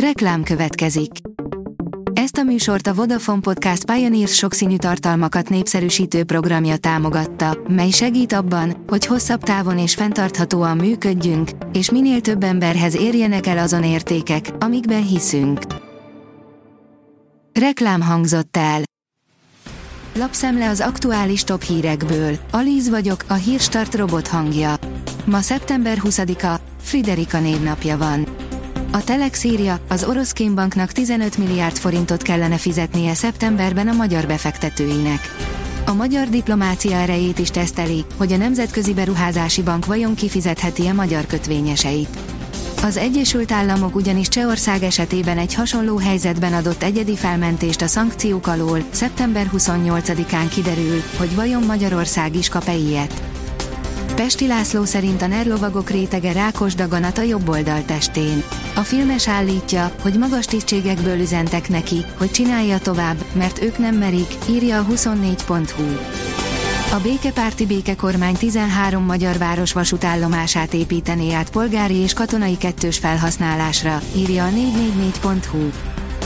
Reklám következik. Ezt a műsort a Vodafone Podcast Pioneers sokszínű tartalmakat népszerűsítő programja támogatta, mely segít abban, hogy hosszabb távon és fenntarthatóan működjünk, és minél több emberhez érjenek el azon értékek, amikben hiszünk. Reklám hangzott el. Lapszemle az aktuális top hírekből. Alíz vagyok, a hírstart robot hangja. Ma szeptember 20-a, Friderika névnapja van. A Telex írja, az orosz kémbanknak 15 milliárd forintot kellene fizetnie szeptemberben a magyar befektetőinek. A magyar diplomácia erejét is teszteli, hogy a Nemzetközi Beruházási Bank vajon kifizetheti a magyar kötvényeseit. Az Egyesült Államok ugyanis Csehország esetében egy hasonló helyzetben adott egyedi felmentést a szankciók alól, szeptember 28-án kiderül, hogy vajon Magyarország is kap-e ilyet. Pesti László szerint a nerlovagok rétege rákos daganat a jobb oldal testén. A filmes állítja, hogy magas tisztségekből üzentek neki, hogy csinálja tovább, mert ők nem merik, írja a 24.hu. A békepárti békekormány 13 magyar város vasútállomását építené át polgári és katonai kettős felhasználásra, írja a 444.hu.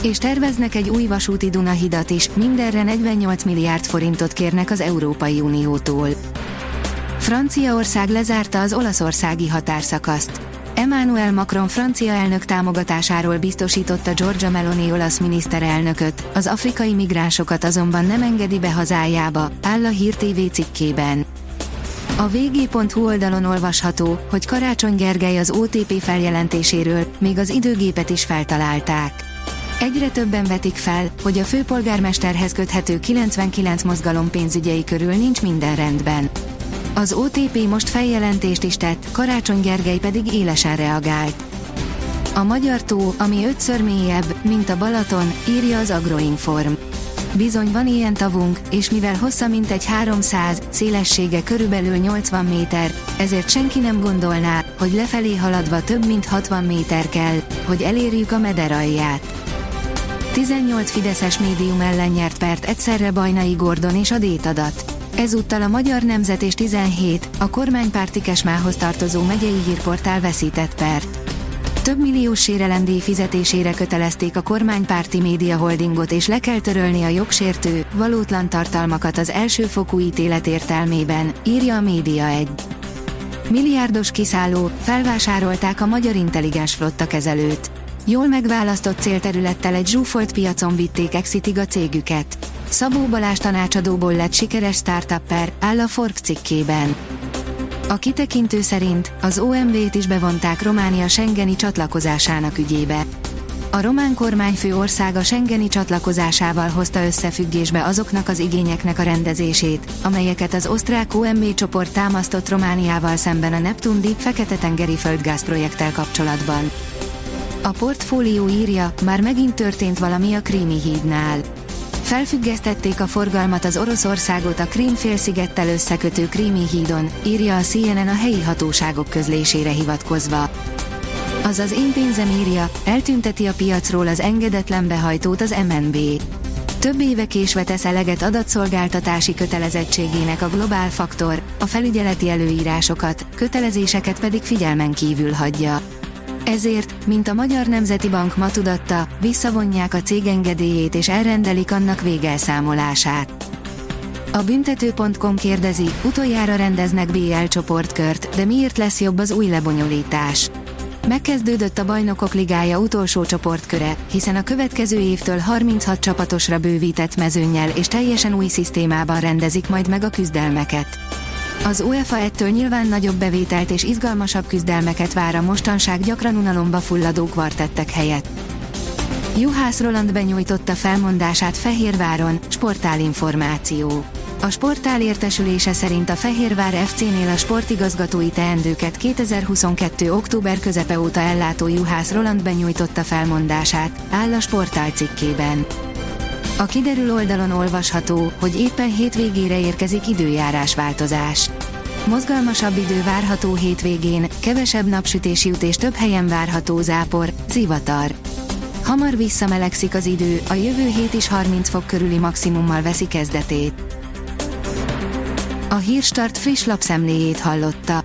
És terveznek egy új vasúti Dunahidat is, mindenre 48 milliárd forintot kérnek az Európai Uniótól. Franciaország lezárta az olaszországi határszakaszt. Emmanuel Macron francia elnök támogatásáról biztosította Giorgia Meloni olasz miniszterelnököt, az afrikai migránsokat azonban nem engedi be hazájába, áll a Hír TV cikkében. A vg.hu oldalon olvasható, hogy Karácsony Gergely az OTP feljelentéséről, még az időgépet is feltalálták. Egyre többen vetik fel, hogy a főpolgármesterhez köthető 99 mozgalom pénzügyei körül nincs minden rendben. Az OTP most feljelentést is tett, Karácsony Gergely pedig élesen reagált. A magyar tó, ami ötször mélyebb, mint a Balaton, írja az Agroinform. Bizony van ilyen tavunk, és mivel hossza mint egy 300, szélessége körülbelül 80 méter, ezért senki nem gondolná, hogy lefelé haladva több mint 60 méter kell, hogy elérjük a meder alját. 18 Fideszes médium ellen nyert pert egyszerre Bajnai Gordon és a Détadat. Ezúttal a Magyar Nemzet és 17, a kormánypárti Kesmához tartozó megyei hírportál veszített pert. Több milliós sérelemdíj fizetésére kötelezték a kormánypárti média holdingot és le kell törölni a jogsértő, valótlan tartalmakat az elsőfokú ítélet értelmében, írja a Média 1. Milliárdos kiszálló, felvásárolták a magyar intelligens flotta kezelőt. Jól megválasztott célterülettel egy zsúfolt piacon vitték exitig a cégüket. Szabó Balázs tanácsadóból lett sikeres startupper, áll a Forbes cikkében. A kitekintő szerint az OMV-t is bevonták Románia Schengeni csatlakozásának ügyébe. A román kormányfő országa Schengeni csatlakozásával hozta összefüggésbe azoknak az igényeknek a rendezését, amelyeket az osztrák OMV csoport támasztott Romániával szemben a Neptun Deep Fekete-tengeri földgáz projekttel kapcsolatban. A portfólió írja, már megint történt valami a Krími hídnál Felfüggesztették a forgalmat az Oroszországot a Krím-félszigettel összekötő Krími hídon, írja a CNN a helyi hatóságok közlésére hivatkozva. Azaz én pénzem írja, eltünteti a piacról az engedetlen behajtót az MNB. Több éve késve tesz eleget adatszolgáltatási kötelezettségének a Globál Faktor, a felügyeleti előírásokat, kötelezéseket pedig figyelmen kívül hagyja. Ezért, mint a Magyar Nemzeti Bank ma tudatta, visszavonják a cég engedélyét és elrendelik annak végelszámolását. A büntető.com kérdezi, utoljára rendeznek BL csoportkört, de miért lesz jobb az új lebonyolítás? Megkezdődött a Bajnokok Ligája utolsó csoportköre, hiszen a következő évtől 36 csapatosra bővített mezőnyel és teljesen új szisztémában rendezik majd meg a küzdelmeket. Az UEFA ettől nyilván nagyobb bevételt és izgalmasabb küzdelmeket vár a mostanság gyakran unalomba fulladó kvartettek helyett. Juhász Roland benyújtotta felmondását Fehérváron, sportálinformáció. A sportál értesülése szerint a Fehérvár FC-nél a sportigazgatói teendőket 2022. október közepe óta ellátó Juhász Roland benyújtotta felmondását, áll a sportál cikkében. A kiderül oldalon olvasható, hogy éppen hétvégére érkezik időjárás változás. Mozgalmasabb idő várható hétvégén, kevesebb napsütés jut és több helyen várható zápor, zivatar. Hamar visszamelegszik az idő, a jövő hét is 30 fok körüli maximummal veszi kezdetét. A Hírstart friss lapszemléjét hallotta.